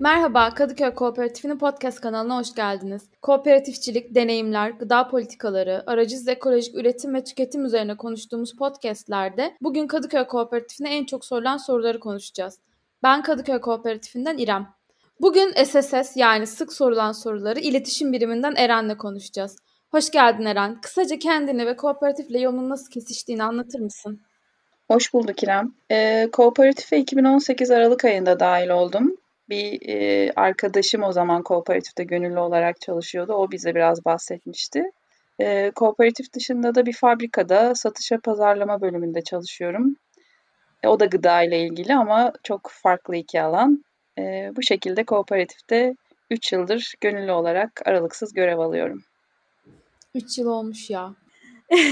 Merhaba, Kadıköy Kooperatifi'nin podcast kanalına hoş geldiniz. Kooperatifçilik, deneyimler, gıda politikaları, aracısız ekolojik üretim ve tüketim üzerine konuştuğumuz podcastlerde bugün Kadıköy Kooperatifine en çok sorulan soruları konuşacağız. Ben Kadıköy Kooperatifinden İrem. Bugün SSS yani sık sorulan soruları iletişim biriminden Eren'le konuşacağız. Hoş geldin Eren. Kısaca kendini ve kooperatifle yolun nasıl kesiştiğini anlatır mısın? Hoş bulduk İrem. E, kooperatife 2018 Aralık ayında dahil oldum. Bir e, arkadaşım o zaman kooperatifte gönüllü olarak çalışıyordu. O bize biraz bahsetmişti. E, kooperatif dışında da bir fabrikada satışa pazarlama bölümünde çalışıyorum. E, o da gıda ile ilgili ama çok farklı iki alan. E, bu şekilde kooperatifte 3 yıldır gönüllü olarak aralıksız görev alıyorum. 3 yıl olmuş ya.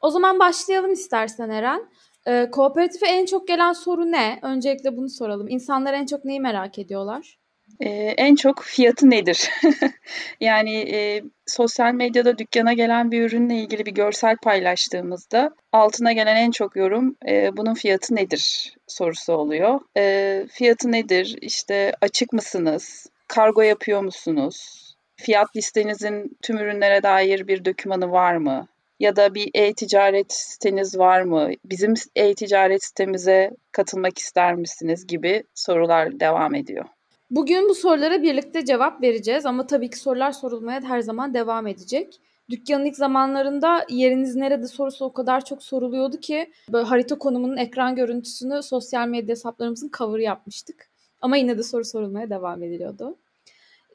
o zaman başlayalım istersen Eren. Ee, kooperatife en çok gelen soru ne? Öncelikle bunu soralım. İnsanlar en çok neyi merak ediyorlar? Ee, en çok fiyatı nedir? yani e, sosyal medyada dükkana gelen bir ürünle ilgili bir görsel paylaştığımızda altına gelen en çok yorum e, bunun fiyatı nedir sorusu oluyor. E, fiyatı nedir? İşte açık mısınız? Kargo yapıyor musunuz? Fiyat listenizin tüm ürünlere dair bir dokümanı var mı? Ya da bir e-ticaret siteniz var mı? Bizim e-ticaret sitemize katılmak ister misiniz gibi sorular devam ediyor. Bugün bu sorulara birlikte cevap vereceğiz ama tabii ki sorular sorulmaya her zaman devam edecek. Dükkanın ilk zamanlarında yeriniz nerede sorusu o kadar çok soruluyordu ki böyle harita konumunun ekran görüntüsünü sosyal medya hesaplarımızın cover yapmıştık. Ama yine de soru sorulmaya devam ediliyordu.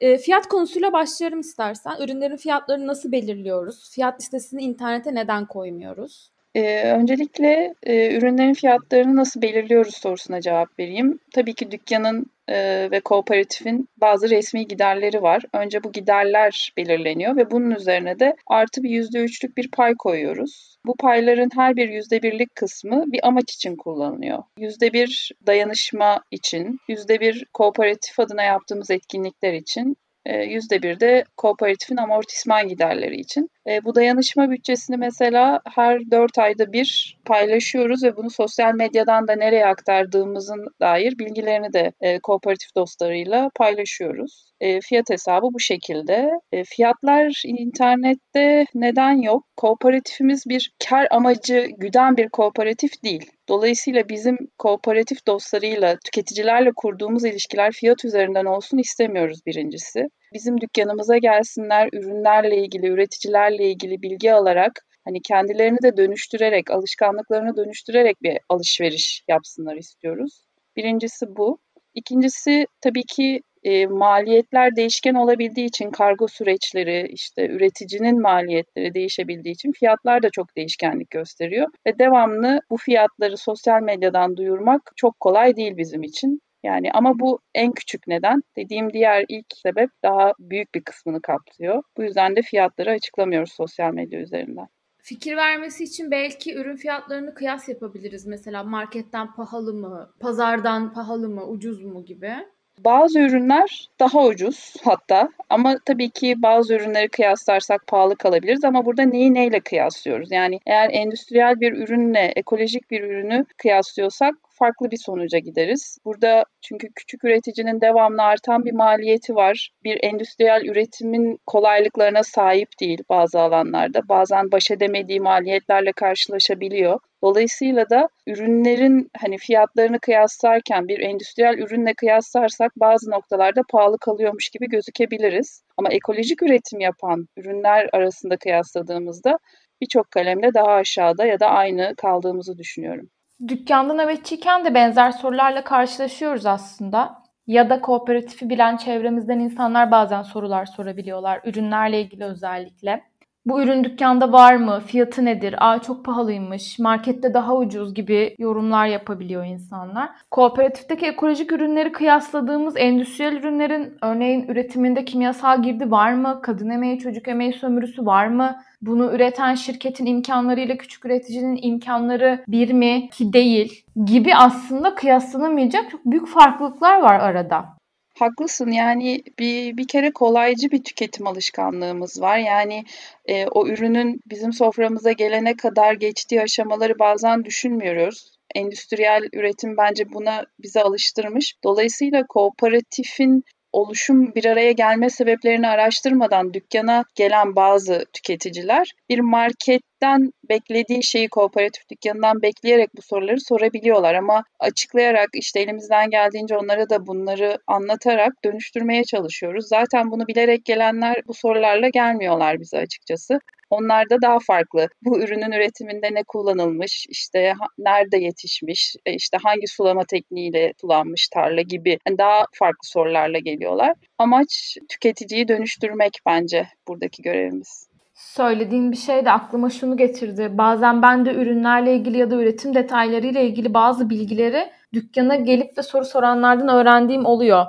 E, fiyat konusuyla başlayalım istersen. Ürünlerin fiyatlarını nasıl belirliyoruz? Fiyat listesini internete neden koymuyoruz? Ee, öncelikle e, ürünlerin fiyatlarını nasıl belirliyoruz sorusuna cevap vereyim. Tabii ki dükkanın e, ve kooperatifin bazı resmi giderleri var. Önce bu giderler belirleniyor ve bunun üzerine de artı bir yüzde üçlük bir pay koyuyoruz. Bu payların her bir yüzde birlik kısmı bir amaç için kullanılıyor. Yüzde bir dayanışma için, yüzde bir kooperatif adına yaptığımız etkinlikler için, e, yüzde bir de kooperatifin amortisman giderleri için. E, bu dayanışma bütçesini mesela her dört ayda bir paylaşıyoruz ve bunu sosyal medyadan da nereye aktardığımızın dair bilgilerini de e, kooperatif dostlarıyla paylaşıyoruz. E, fiyat hesabı bu şekilde. E, fiyatlar internette neden yok? Kooperatifimiz bir kar amacı güden bir kooperatif değil. Dolayısıyla bizim kooperatif dostlarıyla, tüketicilerle kurduğumuz ilişkiler fiyat üzerinden olsun istemiyoruz birincisi. Bizim dükkanımıza gelsinler, ürünlerle ilgili, üreticilerle ilgili bilgi alarak hani kendilerini de dönüştürerek, alışkanlıklarını dönüştürerek bir alışveriş yapsınlar istiyoruz. Birincisi bu. İkincisi tabii ki e, maliyetler değişken olabildiği için kargo süreçleri, işte üreticinin maliyetleri değişebildiği için fiyatlar da çok değişkenlik gösteriyor. Ve devamlı bu fiyatları sosyal medyadan duyurmak çok kolay değil bizim için. Yani ama bu en küçük neden. Dediğim diğer ilk sebep daha büyük bir kısmını kapsıyor. Bu yüzden de fiyatları açıklamıyoruz sosyal medya üzerinden. Fikir vermesi için belki ürün fiyatlarını kıyas yapabiliriz. Mesela marketten pahalı mı, pazardan pahalı mı, ucuz mu gibi. Bazı ürünler daha ucuz hatta ama tabii ki bazı ürünleri kıyaslarsak pahalı kalabiliriz ama burada neyi neyle kıyaslıyoruz? Yani eğer endüstriyel bir ürünle ekolojik bir ürünü kıyaslıyorsak farklı bir sonuca gideriz. Burada çünkü küçük üreticinin devamlı artan bir maliyeti var. Bir endüstriyel üretimin kolaylıklarına sahip değil bazı alanlarda. Bazen baş edemediği maliyetlerle karşılaşabiliyor. Dolayısıyla da ürünlerin hani fiyatlarını kıyaslarken bir endüstriyel ürünle kıyaslarsak bazı noktalarda pahalı kalıyormuş gibi gözükebiliriz. Ama ekolojik üretim yapan ürünler arasında kıyasladığımızda birçok kalemle daha aşağıda ya da aynı kaldığımızı düşünüyorum. Dükkanda nöbetçiyken de benzer sorularla karşılaşıyoruz aslında. Ya da kooperatifi bilen çevremizden insanlar bazen sorular sorabiliyorlar. Ürünlerle ilgili özellikle. Bu ürün dükkanda var mı? Fiyatı nedir? Aa çok pahalıymış. Markette daha ucuz gibi yorumlar yapabiliyor insanlar. Kooperatifteki ekolojik ürünleri kıyasladığımız endüstriyel ürünlerin örneğin üretiminde kimyasal girdi var mı? Kadın emeği, çocuk emeği sömürüsü var mı? Bunu üreten şirketin imkanlarıyla küçük üreticinin imkanları bir mi ki değil gibi aslında kıyaslanamayacak çok büyük farklılıklar var arada. Haklısın yani bir bir kere kolaycı bir tüketim alışkanlığımız var. Yani e, o ürünün bizim soframıza gelene kadar geçtiği aşamaları bazen düşünmüyoruz. endüstriyel üretim bence buna bize alıştırmış. Dolayısıyla kooperatifin oluşum bir araya gelme sebeplerini araştırmadan dükkana gelen bazı tüketiciler bir marketten beklediği şeyi kooperatif dükkanından bekleyerek bu soruları sorabiliyorlar ama açıklayarak işte elimizden geldiğince onlara da bunları anlatarak dönüştürmeye çalışıyoruz. Zaten bunu bilerek gelenler bu sorularla gelmiyorlar bize açıkçası. Onlarda daha farklı. Bu ürünün üretiminde ne kullanılmış, işte nerede yetişmiş, e, işte hangi sulama tekniğiyle sulanmış tarla gibi yani daha farklı sorularla geliyorlar. Amaç tüketiciyi dönüştürmek bence buradaki görevimiz. Söylediğin bir şey de aklıma şunu getirdi. Bazen ben de ürünlerle ilgili ya da üretim detaylarıyla ilgili bazı bilgileri dükkana gelip de soru soranlardan öğrendiğim oluyor.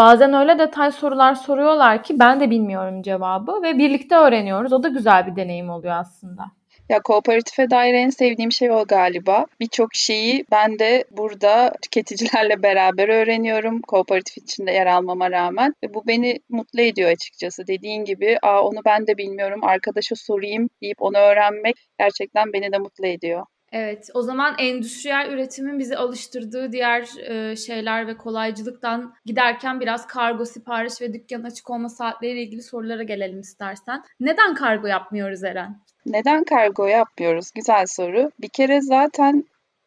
Bazen öyle detay sorular soruyorlar ki ben de bilmiyorum cevabı ve birlikte öğreniyoruz. O da güzel bir deneyim oluyor aslında. Ya kooperatife dair en sevdiğim şey o galiba. Birçok şeyi ben de burada tüketicilerle beraber öğreniyorum. Kooperatif içinde yer almama rağmen. Ve bu beni mutlu ediyor açıkçası. Dediğin gibi Aa, onu ben de bilmiyorum arkadaşa sorayım deyip onu öğrenmek gerçekten beni de mutlu ediyor. Evet, o zaman endüstriyel üretimin bizi alıştırdığı diğer e, şeyler ve kolaycılıktan giderken biraz kargo sipariş ve dükkan açık olma saatleriyle ilgili sorulara gelelim istersen. Neden kargo yapmıyoruz Eren? Neden kargo yapmıyoruz? Güzel soru. Bir kere zaten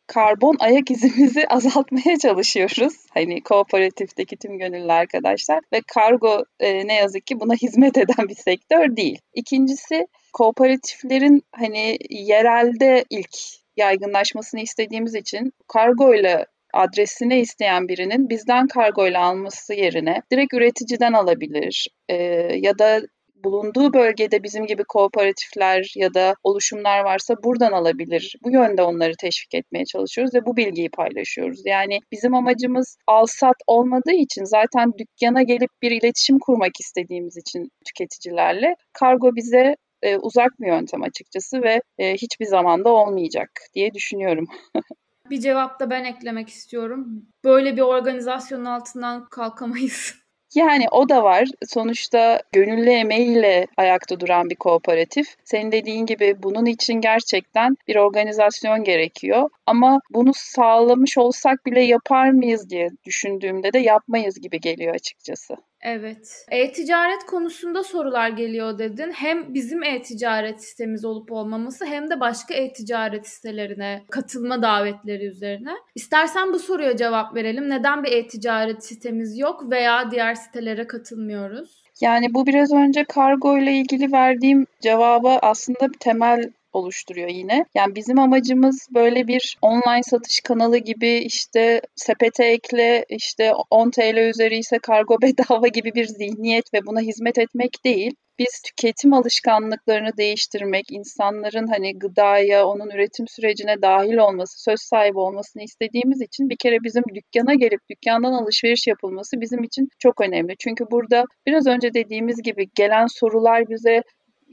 karbon ayak izimizi azaltmaya çalışıyoruz. Hani kooperatifteki tüm gönüllü arkadaşlar ve kargo e, ne yazık ki buna hizmet eden bir sektör değil. İkincisi kooperatiflerin hani yerelde ilk yaygınlaşmasını istediğimiz için kargo ile adresini isteyen birinin bizden kargo ile alması yerine direkt üreticiden alabilir e, ya da bulunduğu bölgede bizim gibi kooperatifler ya da oluşumlar varsa buradan alabilir. Bu yönde onları teşvik etmeye çalışıyoruz ve bu bilgiyi paylaşıyoruz. Yani bizim amacımız al-sat olmadığı için zaten dükkana gelip bir iletişim kurmak istediğimiz için tüketicilerle kargo bize e, uzak bir yöntem açıkçası ve e, hiçbir zamanda olmayacak diye düşünüyorum. bir cevap da ben eklemek istiyorum. Böyle bir organizasyonun altından kalkamayız. Yani o da var. Sonuçta gönüllü emeğiyle ayakta duran bir kooperatif. Senin dediğin gibi bunun için gerçekten bir organizasyon gerekiyor. Ama bunu sağlamış olsak bile yapar mıyız diye düşündüğümde de yapmayız gibi geliyor açıkçası. Evet. E-ticaret konusunda sorular geliyor dedin. Hem bizim e-ticaret sitemiz olup olmaması hem de başka e-ticaret sitelerine katılma davetleri üzerine. İstersen bu soruya cevap verelim. Neden bir e-ticaret sitemiz yok veya diğer sitelere katılmıyoruz? Yani bu biraz önce kargo ile ilgili verdiğim cevaba aslında temel oluşturuyor yine. Yani bizim amacımız böyle bir online satış kanalı gibi işte sepete ekle işte 10 TL üzeri ise kargo bedava gibi bir zihniyet ve buna hizmet etmek değil biz tüketim alışkanlıklarını değiştirmek, insanların hani gıdaya, onun üretim sürecine dahil olması, söz sahibi olmasını istediğimiz için bir kere bizim dükkana gelip dükkandan alışveriş yapılması bizim için çok önemli. Çünkü burada biraz önce dediğimiz gibi gelen sorular bize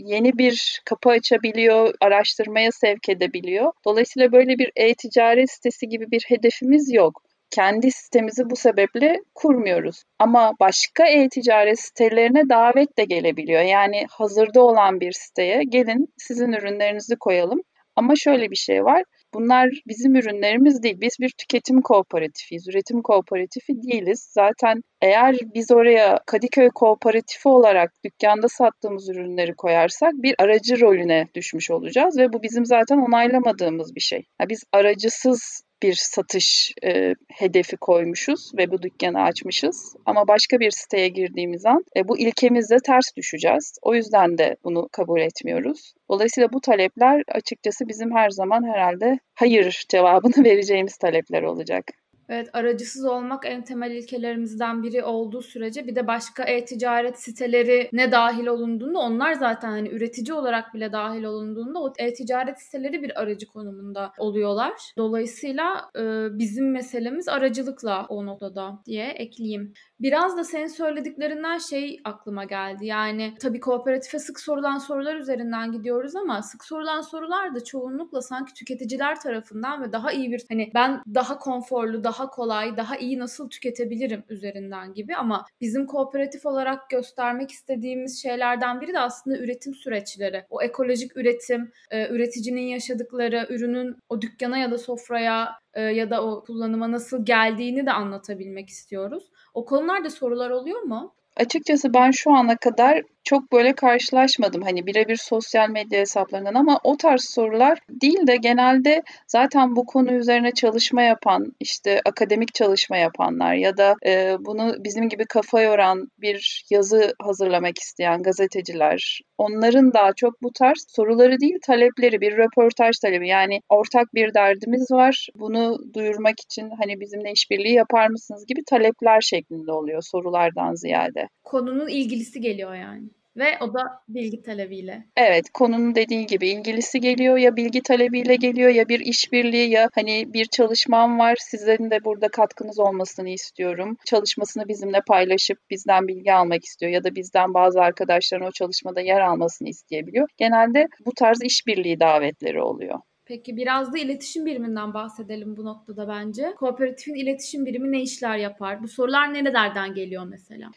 yeni bir kapı açabiliyor, araştırmaya sevk edebiliyor. Dolayısıyla böyle bir e-ticaret sitesi gibi bir hedefimiz yok. Kendi sitemizi bu sebeple kurmuyoruz. Ama başka e-ticaret sitelerine davet de gelebiliyor. Yani hazırda olan bir siteye gelin sizin ürünlerinizi koyalım. Ama şöyle bir şey var. Bunlar bizim ürünlerimiz değil. Biz bir tüketim kooperatifiyiz. Üretim kooperatifi değiliz. Zaten eğer biz oraya Kadıköy Kooperatifi olarak dükkanda sattığımız ürünleri koyarsak bir aracı rolüne düşmüş olacağız ve bu bizim zaten onaylamadığımız bir şey. Yani biz aracısız bir satış e, hedefi koymuşuz ve bu dükkanı açmışız. Ama başka bir siteye girdiğimiz an e, bu ilkemizle ters düşeceğiz. O yüzden de bunu kabul etmiyoruz. Dolayısıyla bu talepler açıkçası bizim her zaman herhalde hayır cevabını vereceğimiz talepler olacak. Evet, aracısız olmak en temel ilkelerimizden biri olduğu sürece bir de başka e-ticaret siteleri ne dahil olunduğunda onlar zaten hani üretici olarak bile dahil olunduğunda o e-ticaret siteleri bir aracı konumunda oluyorlar. Dolayısıyla e, bizim meselemiz aracılıkla o noktada diye ekleyeyim. Biraz da senin söylediklerinden şey aklıma geldi. Yani tabii kooperatife sık sorulan sorular üzerinden gidiyoruz ama sık sorulan sorular da çoğunlukla sanki tüketiciler tarafından ve daha iyi bir hani ben daha konforlu, daha daha kolay, daha iyi nasıl tüketebilirim üzerinden gibi ama bizim kooperatif olarak göstermek istediğimiz şeylerden biri de aslında üretim süreçleri. O ekolojik üretim, e, üreticinin yaşadıkları, ürünün o dükkana ya da sofraya e, ya da o kullanıma nasıl geldiğini de anlatabilmek istiyoruz. O konularda sorular oluyor mu? Açıkçası ben şu ana kadar çok böyle karşılaşmadım hani birebir sosyal medya hesaplarından ama o tarz sorular değil de genelde zaten bu konu üzerine çalışma yapan işte akademik çalışma yapanlar ya da e, bunu bizim gibi kafa yoran bir yazı hazırlamak isteyen gazeteciler onların daha çok bu tarz soruları değil talepleri bir röportaj talebi yani ortak bir derdimiz var bunu duyurmak için hani bizimle işbirliği yapar mısınız gibi talepler şeklinde oluyor sorulardan ziyade. Konunun ilgilisi geliyor yani. Ve o da bilgi talebiyle. Evet, konunun dediği gibi ilgilisi geliyor ya bilgi talebiyle geliyor ya bir işbirliği ya hani bir çalışmam var sizlerin de burada katkınız olmasını istiyorum. Çalışmasını bizimle paylaşıp bizden bilgi almak istiyor ya da bizden bazı arkadaşların o çalışmada yer almasını isteyebiliyor. Genelde bu tarz işbirliği davetleri oluyor. Peki biraz da iletişim biriminden bahsedelim bu noktada bence. Kooperatifin iletişim birimi ne işler yapar? Bu sorular nerelerden geliyor mesela?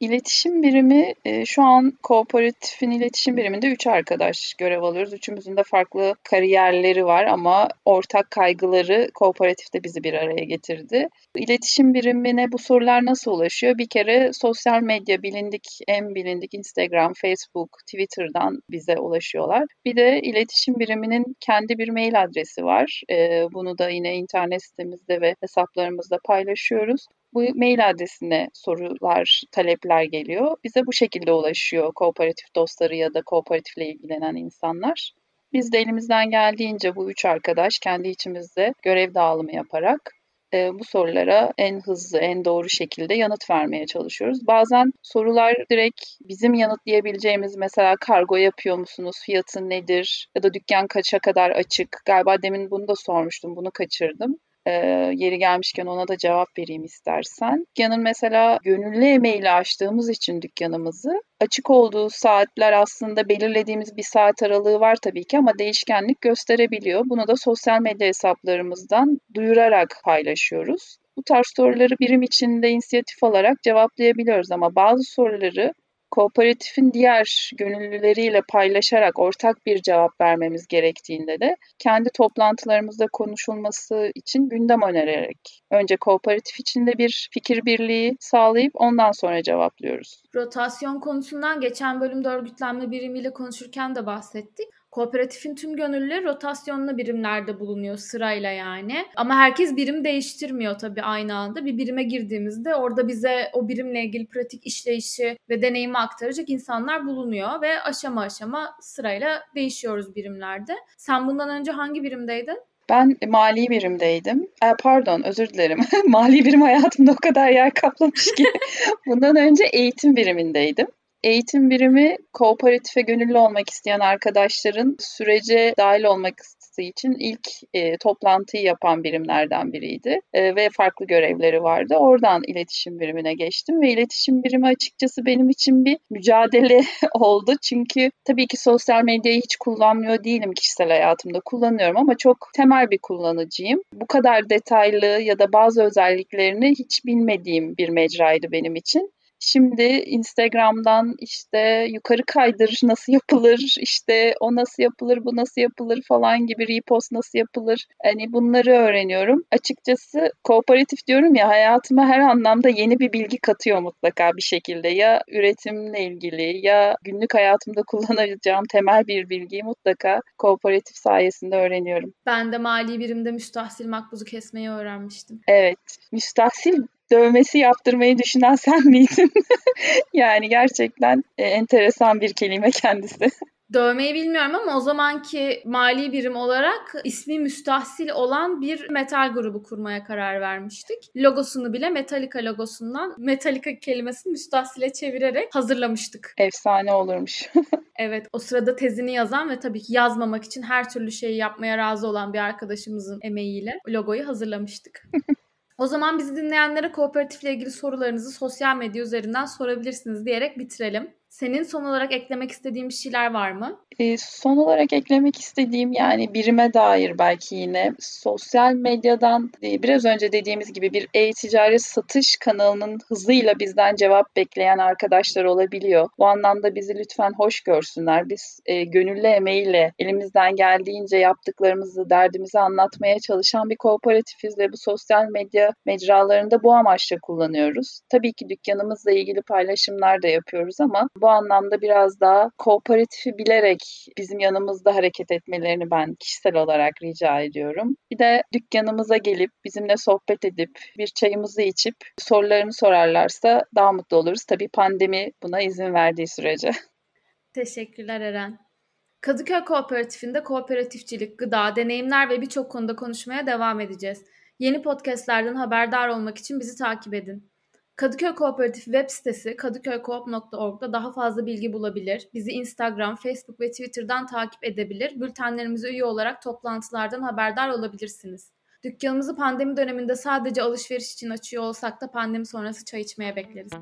İletişim birimi e, şu an kooperatifin iletişim biriminde üç arkadaş görev alıyoruz. Üçümüzün de farklı kariyerleri var ama ortak kaygıları kooperatifte bizi bir araya getirdi. İletişim birimine bu sorular nasıl ulaşıyor? Bir kere sosyal medya bilindik, en bilindik Instagram, Facebook, Twitter'dan bize ulaşıyorlar. Bir de iletişim biriminin kendi bir mail adresi var. E, bunu da yine internet sitemizde ve hesaplarımızda paylaşıyoruz bu mail adresine sorular, talepler geliyor. Bize bu şekilde ulaşıyor kooperatif dostları ya da kooperatifle ilgilenen insanlar. Biz de elimizden geldiğince bu üç arkadaş kendi içimizde görev dağılımı yaparak e, bu sorulara en hızlı, en doğru şekilde yanıt vermeye çalışıyoruz. Bazen sorular direkt bizim yanıtlayabileceğimiz mesela kargo yapıyor musunuz, fiyatı nedir ya da dükkan kaça kadar açık. Galiba demin bunu da sormuştum, bunu kaçırdım e, yeri gelmişken ona da cevap vereyim istersen. Dükkanın mesela gönüllü emeğiyle açtığımız için dükkanımızı açık olduğu saatler aslında belirlediğimiz bir saat aralığı var tabii ki ama değişkenlik gösterebiliyor. Bunu da sosyal medya hesaplarımızdan duyurarak paylaşıyoruz. Bu tarz soruları birim içinde inisiyatif alarak cevaplayabiliyoruz ama bazı soruları kooperatifin diğer gönüllüleriyle paylaşarak ortak bir cevap vermemiz gerektiğinde de kendi toplantılarımızda konuşulması için gündem önererek önce kooperatif içinde bir fikir birliği sağlayıp ondan sonra cevaplıyoruz. Rotasyon konusundan geçen bölümde örgütlenme birimiyle konuşurken de bahsettik. Kooperatifin tüm gönüllüleri rotasyonlu birimlerde bulunuyor sırayla yani. Ama herkes birim değiştirmiyor tabii aynı anda. Bir birime girdiğimizde orada bize o birimle ilgili pratik işleyişi ve deneyimi aktaracak insanlar bulunuyor ve aşama aşama sırayla değişiyoruz birimlerde. Sen bundan önce hangi birimdeydin? Ben mali birimdeydim. E, pardon özür dilerim. mali birim hayatımda o kadar yer kaplamış ki. Bundan önce eğitim birimindeydim. Eğitim birimi kooperatife gönüllü olmak isteyen arkadaşların sürece dahil olmak için ilk e, toplantıyı yapan birimlerden biriydi e, ve farklı görevleri vardı. Oradan iletişim birimine geçtim ve iletişim birimi açıkçası benim için bir mücadele oldu. Çünkü tabii ki sosyal medyayı hiç kullanmıyor değilim kişisel hayatımda. Kullanıyorum ama çok temel bir kullanıcıyım. Bu kadar detaylı ya da bazı özelliklerini hiç bilmediğim bir mecraydı benim için. Şimdi Instagram'dan işte yukarı kaydır nasıl yapılır, işte o nasıl yapılır, bu nasıl yapılır falan gibi repost nasıl yapılır. Hani bunları öğreniyorum. Açıkçası kooperatif diyorum ya hayatıma her anlamda yeni bir bilgi katıyor mutlaka bir şekilde. Ya üretimle ilgili ya günlük hayatımda kullanacağım temel bir bilgiyi mutlaka kooperatif sayesinde öğreniyorum. Ben de mali birimde müstahsil makbuzu kesmeyi öğrenmiştim. Evet. Müstahsil dövmesi yaptırmayı düşünen sen miydin? yani gerçekten e, enteresan bir kelime kendisi. Dövmeyi bilmiyorum ama o zamanki mali birim olarak ismi müstahsil olan bir metal grubu kurmaya karar vermiştik. Logosunu bile Metallica logosundan Metallica kelimesini müstahsile çevirerek hazırlamıştık. Efsane olurmuş. evet o sırada tezini yazan ve tabii ki yazmamak için her türlü şeyi yapmaya razı olan bir arkadaşımızın emeğiyle logoyu hazırlamıştık. O zaman bizi dinleyenlere kooperatifle ilgili sorularınızı sosyal medya üzerinden sorabilirsiniz diyerek bitirelim. Senin son olarak eklemek istediğin bir şeyler var mı? E, son olarak eklemek istediğim yani birime dair belki yine sosyal medyadan e, biraz önce dediğimiz gibi bir e-ticaret satış kanalının hızıyla bizden cevap bekleyen arkadaşlar olabiliyor. Bu anlamda bizi lütfen hoş görsünler. Biz e, gönüllü emeğiyle elimizden geldiğince yaptıklarımızı, derdimizi anlatmaya çalışan bir kooperatifiz ve bu sosyal medya mecralarında bu amaçla kullanıyoruz. Tabii ki dükkanımızla ilgili paylaşımlar da yapıyoruz ama bu anlamda biraz daha kooperatifi bilerek bizim yanımızda hareket etmelerini ben kişisel olarak rica ediyorum. Bir de dükkanımıza gelip bizimle sohbet edip bir çayımızı içip sorularını sorarlarsa daha mutlu oluruz. Tabii pandemi buna izin verdiği sürece. Teşekkürler Eren. Kadıköy Kooperatifinde kooperatifçilik, gıda, deneyimler ve birçok konuda konuşmaya devam edeceğiz. Yeni podcastlerden haberdar olmak için bizi takip edin. Kadıköy Kooperatif web sitesi kadıköykoop.org'da daha fazla bilgi bulabilir. Bizi Instagram, Facebook ve Twitter'dan takip edebilir. Bültenlerimize üye olarak toplantılardan haberdar olabilirsiniz. Dükkanımızı pandemi döneminde sadece alışveriş için açıyor olsak da pandemi sonrası çay içmeye bekleriz.